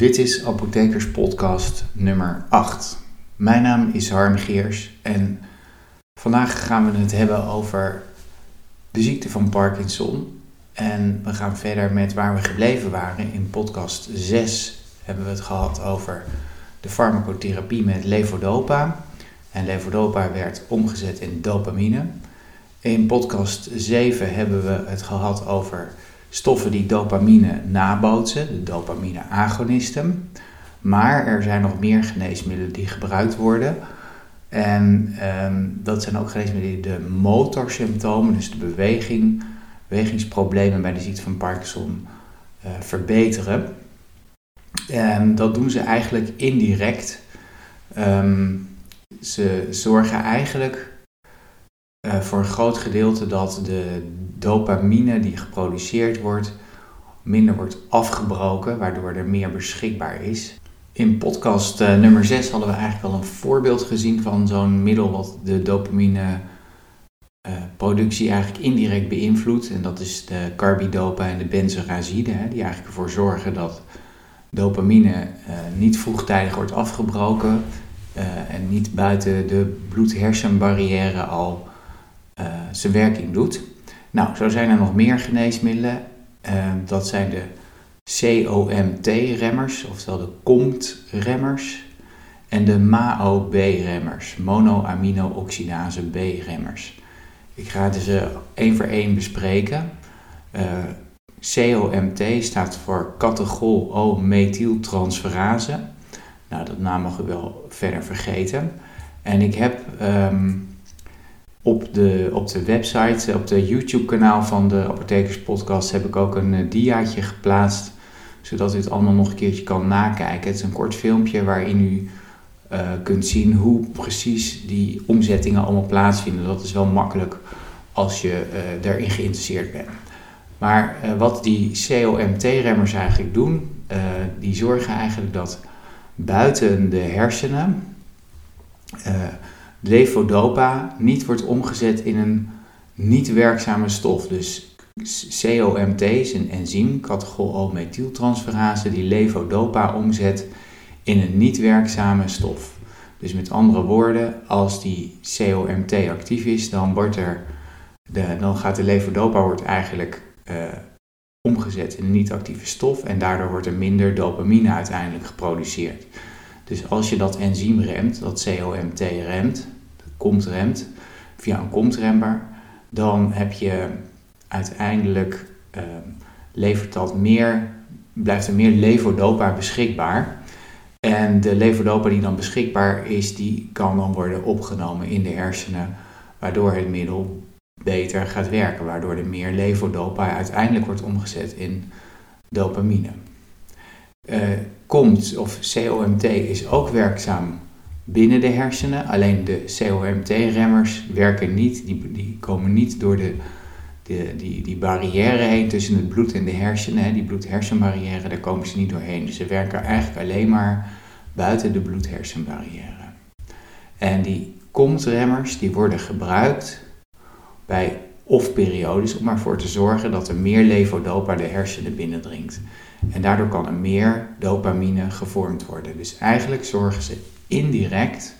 Dit is Apothekers Podcast nummer 8. Mijn naam is Harm Geers en vandaag gaan we het hebben over de ziekte van Parkinson. En we gaan verder met waar we gebleven waren. In podcast 6 hebben we het gehad over de farmacotherapie met levodopa. En levodopa werd omgezet in dopamine. In podcast 7 hebben we het gehad over stoffen die dopamine nabootsen, de dopamine-agonisten. Maar er zijn nog meer geneesmiddelen die gebruikt worden. En ehm, dat zijn ook geneesmiddelen die de motorsymptomen, dus de beweging, bewegingsproblemen bij de ziekte van Parkinson, uh, verbeteren. En dat doen ze eigenlijk indirect. Um, ze zorgen eigenlijk uh, voor een groot gedeelte dat de dopamine die geproduceerd wordt minder wordt afgebroken, waardoor er meer beschikbaar is. In podcast uh, nummer 6 hadden we eigenlijk al een voorbeeld gezien van zo'n middel wat de dopamine uh, productie eigenlijk indirect beïnvloedt. En dat is de carbidopa en de benzerazide, hè, die eigenlijk ervoor zorgen dat dopamine niet vroegtijdig wordt afgebroken en niet buiten de bloed-hersenbarrière al zijn werking doet. Nou, zo zijn er nog meer geneesmiddelen. Uh, dat zijn de COMT-remmers, oftewel de COMT-remmers. En de MAO-B-remmers, monoamino-oxidase B-remmers. Ik ga ze één voor één bespreken. Uh, COMT staat voor catechol-O-methyltransferase. Nou, dat naam mag u wel verder vergeten. En ik heb um, op de, op de website, op de YouTube-kanaal van de Apothekers Podcast heb ik ook een uh, diaatje geplaatst, zodat u het allemaal nog een keertje kan nakijken. Het is een kort filmpje waarin u uh, kunt zien hoe precies die omzettingen allemaal plaatsvinden. Dat is wel makkelijk als je uh, daarin geïnteresseerd bent. Maar wat die COMT-remmers eigenlijk doen, die zorgen eigenlijk dat buiten de hersenen levodopa niet wordt omgezet in een niet werkzame stof. Dus COMT is een enzym, catechol-O-methyltransferase, die levodopa omzet in een niet werkzame stof. Dus met andere woorden, als die COMT actief is, dan, wordt er de, dan gaat de levodopa wordt eigenlijk uh, omgezet in een niet actieve stof en daardoor wordt er minder dopamine uiteindelijk geproduceerd. Dus als je dat enzym remt, dat COMT remt, komt remt, via een komtremmer, dan heb je uiteindelijk uh, levert dat meer, blijft er meer levodopa beschikbaar. En de levodopa die dan beschikbaar is, die kan dan worden opgenomen in de hersenen, waardoor het middel beter gaat werken, waardoor er meer levodopa uiteindelijk wordt omgezet in dopamine. Uh, komt of COMT is ook werkzaam binnen de hersenen. Alleen de COMT-remmers werken niet, die, die komen niet door de, de, die, die barrière heen tussen het bloed en de hersenen. Die bloed-hersenbarrière, daar komen ze niet doorheen. Dus ze werken eigenlijk alleen maar buiten de bloed-hersenbarrière. En die COMT-remmers die worden gebruikt bij of-periodes om ervoor te zorgen dat er meer levodopa de hersenen binnendringt. En daardoor kan er meer dopamine gevormd worden. Dus eigenlijk zorgen ze indirect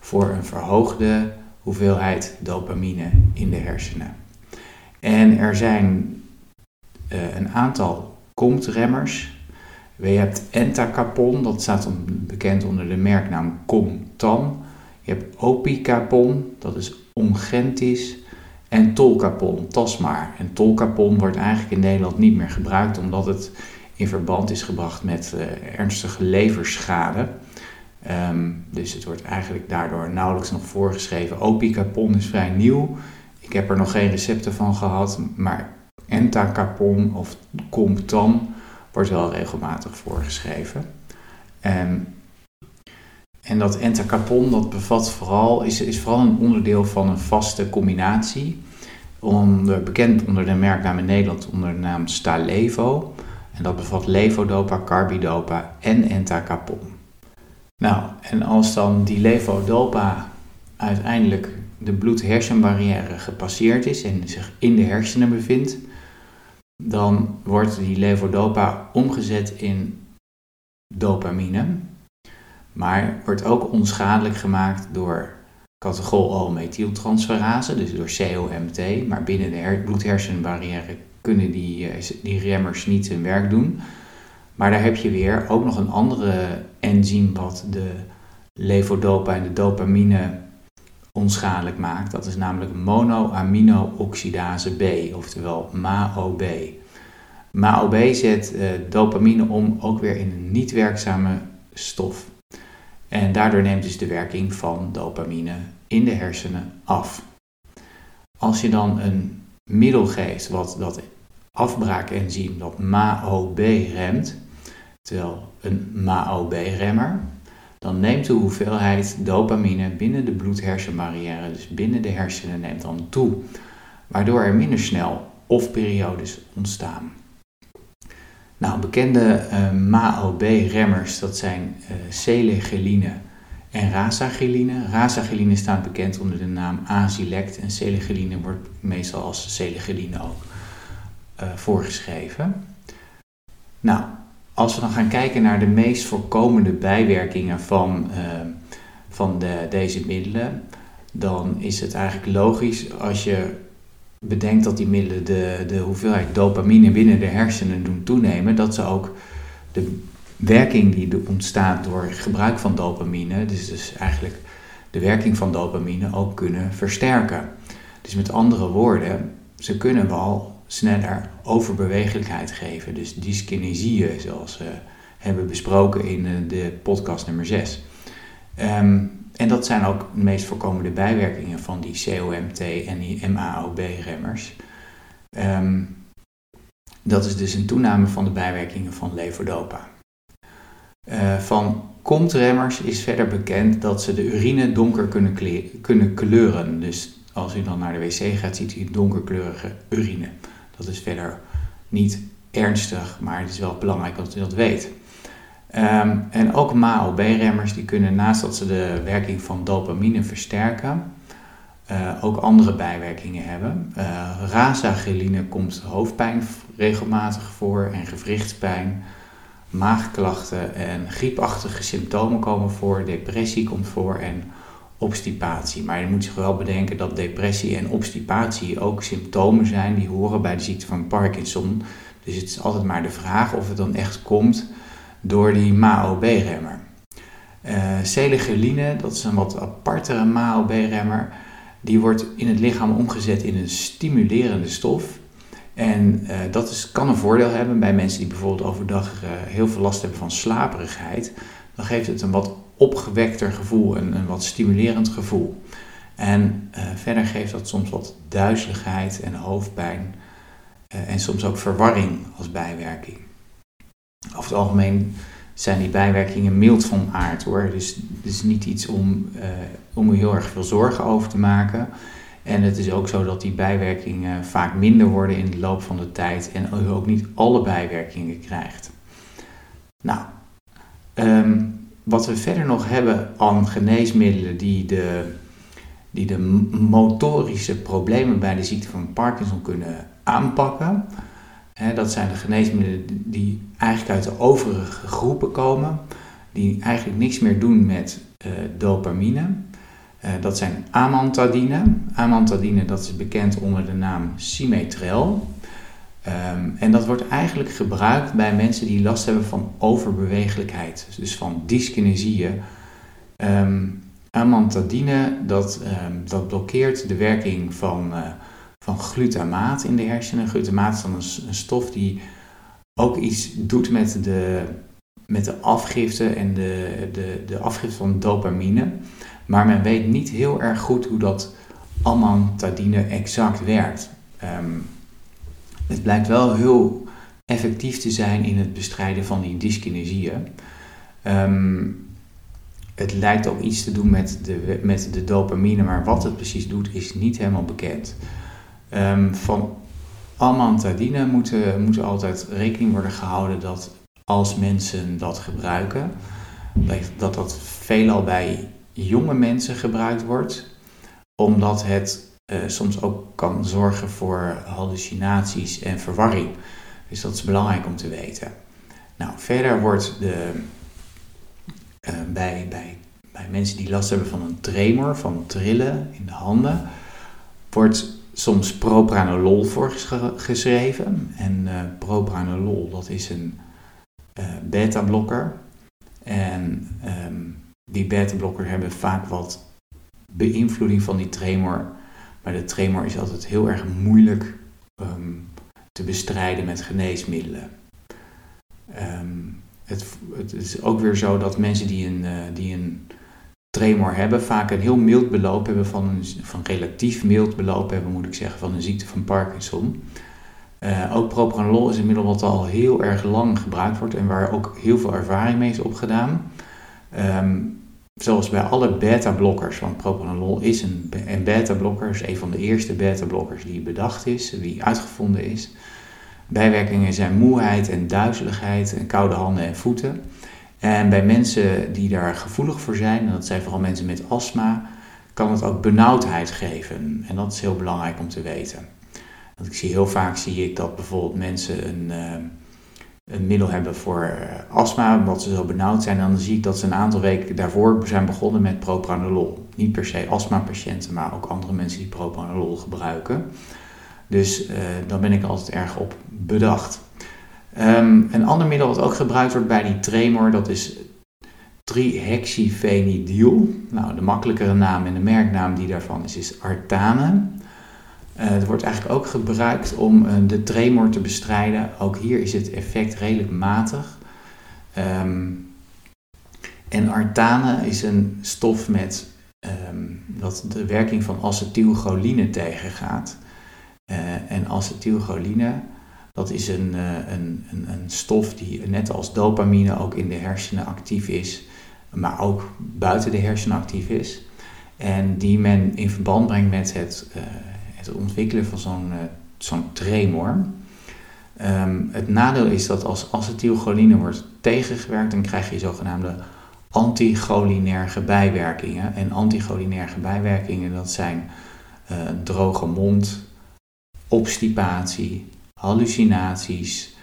voor een verhoogde hoeveelheid dopamine in de hersenen. En er zijn uh, een aantal COMT-remmers. Je hebt entacapon, dat staat bekend onder de merknaam Comtan. Je hebt opicapon, dat is Ongentis. En tolcapon, Tasmaar. En tolcapon wordt eigenlijk in Nederland niet meer gebruikt omdat het in verband is gebracht met uh, ernstige leverschade. Um, dus het wordt eigenlijk daardoor nauwelijks nog voorgeschreven. Opicapon is vrij nieuw. Ik heb er nog geen recepten van gehad, maar entacapon of Comptan wordt wel regelmatig voorgeschreven. Um, en dat entacapon dat bevat vooral, is, is vooral een onderdeel van een vaste combinatie. Onder, bekend onder de merknaam in Nederland onder de naam Stalevo. En dat bevat levodopa, carbidopa en entacapon. Nou, en als dan die levodopa uiteindelijk de bloed-hersenbarrière gepasseerd is en zich in de hersenen bevindt, dan wordt die levodopa omgezet in dopamine, maar wordt ook onschadelijk gemaakt door catechol-O-methyltransferase, dus door COMT. Maar binnen de bloedhersenbarrière kunnen die, eh, die remmers niet hun werk doen. Maar daar heb je weer ook nog een andere enzym wat de levodopa en de dopamine onschadelijk maakt. Dat is namelijk monoamino-oxidase B, oftewel MAOB. MAOB zet uh, dopamine om ook weer in een niet werkzame stof. En daardoor neemt dus de werking van dopamine in de hersenen af. Als je dan een middel geeft wat dat afbraakenzym, dat MAOB, remt, terwijl een MAOB-remmer, dan neemt de hoeveelheid dopamine binnen de bloedhersenbarrière, dus binnen de hersenen, neemt dan toe, waardoor er minder snel of-periodes ontstaan. Nou, bekende uh, MAOB-remmers, dat zijn uh, en rasagiline. Rasagiline staat bekend onder de naam Azilect en selegiline wordt meestal als selegiline ook uh, voorgeschreven. Nou, als we dan gaan kijken naar de meest voorkomende bijwerkingen van, van de, deze middelen, dan is het eigenlijk logisch als je bedenkt dat die middelen de, de hoeveelheid dopamine binnen de hersenen doen toenemen, dat ze ook de werking die ontstaat door gebruik van dopamine, dus, dus eigenlijk de werking van dopamine, ook kunnen versterken. Dus met andere woorden, ze kunnen wel sneller overbewegelijkheid geven, dus dyskinesieën, zoals we hebben besproken in eh, de podcast nummer 6. En dat zijn ook de meest voorkomende bijwerkingen van die COMT en die MAOB-remmers. Ehm, dat is dus een toename van de bijwerkingen van levodopa. Uh, van COMT-remmers is verder bekend dat ze de urine donker kunnen, kunnen kleuren. Dus als u dan naar de wc gaat, ziet u donkerkleurige urine. Dat is verder niet ernstig, maar het is wel belangrijk dat u dat weet. Um, en ook MAOB-remmers die kunnen naast dat ze de werking van dopamine versterken, uh, ook andere bijwerkingen hebben. Uh, komt hoofdpijn regelmatig voor en gewrichtspijn, maagklachten en griepachtige symptomen komen voor, depressie komt voor en obstipatie. Maar je moet zich wel bedenken dat depressie en obstipatie ook symptomen zijn die horen bij de ziekte van Parkinson. Dus het is altijd maar de vraag of het dan echt komt door die MAOB-remmer. Uh, selegiline, dat is een wat apartere MAOB-remmer, die wordt in het lichaam omgezet in een stimulerende stof. En uh, dat is, kan een voordeel hebben bij mensen die bijvoorbeeld overdag uh, heel veel last hebben van slaperigheid. Dan geeft het een wat opgewekter gevoel, een, een wat stimulerend gevoel. En verder geeft dat soms wat duizeligheid en hoofdpijn en soms ook verwarring als bijwerking. Over het algemeen zijn die bijwerkingen mild van aard hoor. Dus het is niet iets om, uh, om heel erg veel zorgen over te maken. En het is ook zo dat die bijwerkingen vaak minder worden in de loop van de tijd en u ook niet alle bijwerkingen krijgt. Nou, ehm, wat we verder nog hebben aan geneesmiddelen die de, die de motorische problemen bij de ziekte van Parkinson kunnen aanpakken dat zijn de geneesmiddelen die eigenlijk uit de overige groepen komen, die eigenlijk niks meer doen met uh, dopamine. Uh, dat zijn amantadine. Amantadine dat is bekend onder de naam Simetrel. Um, en dat wordt eigenlijk gebruikt bij mensen die last hebben van overbewegelijkheid, dus van dyskinesieën. Um, amantadine dat, um, dat blokkeert de werking van uh, glutamaat in de hersenen. Glutamaat is dan een, stof die ook iets doet met de, met de afgifte en de, de, de afgifte van dopamine. Maar men weet niet heel erg goed hoe dat amantadine exact werkt. Um, het blijkt wel heel effectief te zijn in het bestrijden van die dyskinesieën. Um, het lijkt ook iets te doen met de, met de dopamine, maar wat het precies doet is niet helemaal bekend. Um, van amantadine moet, moet altijd rekening worden gehouden dat als mensen dat gebruiken, dat dat veelal bij jonge mensen gebruikt wordt, omdat het uh, soms ook kan zorgen voor hallucinaties en verwarring. Dus dat is belangrijk om te weten. Nou, verder wordt de bij, bij, bij mensen die last hebben van een tremor, van trillen in de handen, wordt soms propranolol voorgeschreven. En uh, propranolol, dat is een uh, beta-blokker. En um, die beta-blokker hebben vaak wat beïnvloeding van die tremor. Maar de tremor is altijd heel erg moeilijk um, te bestrijden met geneesmiddelen. Um, het, is ook weer zo dat mensen die een, uh, die een tremor hebben, vaak een heel mild beloop hebben van een van relatief mild beloop hebben, moet ik zeggen, van een ziekte van Parkinson. Uh, ook propranolol is een middel wat al heel erg lang gebruikt wordt en waar ook heel veel ervaring mee is opgedaan. Um, zoals bij alle beta-blokkers, want propranolol is een, een beta-blokker, is een van de eerste beta-blokkers die bedacht is, die uitgevonden is. Bijwerkingen zijn moeheid en duizeligheid en koude handen en voeten. En bij mensen die daar gevoelig voor zijn, en dat zijn vooral mensen met astma, kan het ook benauwdheid geven. En dat is heel belangrijk om te weten. Want ik zie heel vaak zie ik dat bijvoorbeeld mensen een, uh, een middel hebben voor uh, astma, omdat ze zo benauwd zijn. En dan zie ik dat ze een aantal weken daarvoor zijn begonnen met propranolol. Niet per se astmapatiënten, maar ook andere mensen die propranolol gebruiken. Dus uh, daar ben ik altijd erg op bedacht. Um, een ander middel wat ook gebruikt wordt bij die tremor, dat is trihexyphenidyl. Nou, de makkelijkere naam en de merknaam die daarvan is, is Artane. Uh, het wordt eigenlijk ook gebruikt om uh, de tremor te bestrijden. Ook hier is het effect redelijk matig. Um, en artane is een stof met, dat de werking van acetylcholine tegengaat. Uh, en acetylcholine dat is een, uh, een, een, een, stof die net als dopamine ook in de hersenen actief is, maar ook buiten de hersenen actief is. En die men in verband brengt met het, uh, het ontwikkelen van zo'n uh, tremor. Um, het nadeel is dat als acetylcholine wordt tegengewerkt, dan krijg je zogenaamde anticholinerge bijwerkingen. En anticholinerge bijwerkingen, dat zijn droge mond, obstipatie, hallucinaties,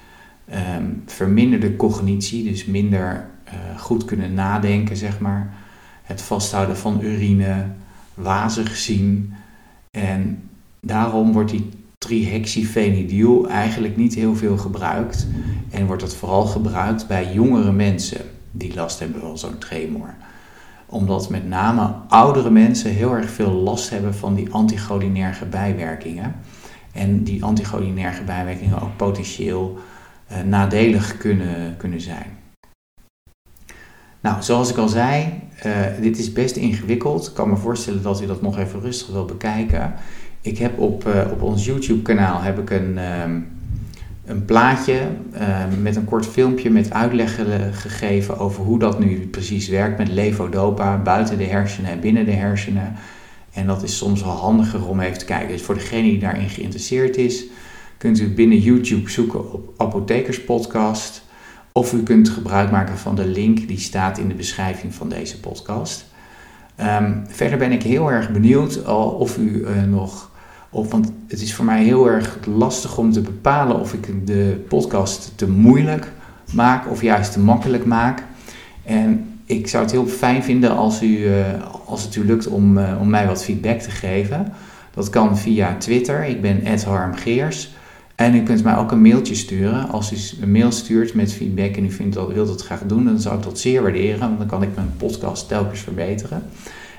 um, verminderde cognitie, dus minder uh, goed kunnen nadenken, zeg maar. Het vasthouden van urine, wazig zien. En daarom wordt die trihexyphenidyl eigenlijk niet heel veel gebruikt. En wordt het vooral gebruikt bij jongere mensen die last hebben van zo'n tremor. Omdat met name oudere mensen heel erg veel last hebben van die anticholinerge bijwerkingen. En die anticholinerge bijwerkingen ook potentieel uh, nadelig kunnen, kunnen zijn. Nou, zoals ik al zei, uh, dit is best ingewikkeld. Ik kan me voorstellen dat u dat nog even rustig wil bekijken. Ik heb op, uh, op ons YouTube-kanaal heb ik een, um, een plaatje met een kort filmpje met uitleggen gegeven over hoe dat nu precies werkt met levodopa buiten de hersenen en binnen de hersenen. En dat is soms wel handiger om even te kijken. Dus voor degene die daarin geïnteresseerd is, kunt u binnen YouTube zoeken op Apothekerspodcast. Of u kunt gebruik maken van de link die staat in de beschrijving van deze podcast. Um, verder ben ik heel erg benieuwd of u uh, nog. Of, want het is voor mij heel erg lastig om te bepalen of ik de podcast te moeilijk maak of juist te makkelijk maak. En ik zou het heel fijn vinden als, u, uh, als het u lukt om, uh, om mij wat feedback te geven. Dat kan via Twitter. Ik ben harmgeers. En u kunt mij ook een mailtje sturen. Als u een mail stuurt met feedback en u vindt dat, wilt dat graag doen, dan zou ik dat zeer waarderen. Want dan kan ik mijn podcast telkens verbeteren.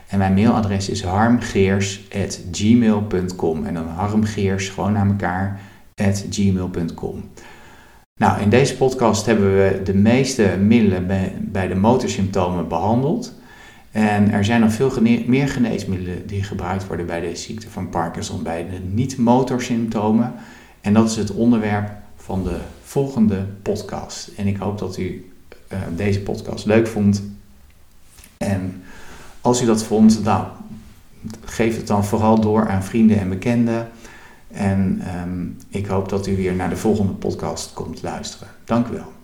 En mijn mailadres is harmgeers.gmail.com. En dan harmgeers, gewoon naar elkaar, at gmail.com. Nou, in deze podcast hebben we de meeste middelen bij, de motorsymptomen behandeld. En er zijn nog veel meer geneesmiddelen die gebruikt worden bij de ziekte van Parkinson, bij de niet-motorsymptomen. En dat is het onderwerp van de volgende podcast. En ik hoop dat u uh, deze podcast leuk vond. En als u dat vond, nou, geef het dan vooral door aan vrienden en bekenden. En um, ik hoop dat u weer naar de volgende podcast komt luisteren. Dank u wel.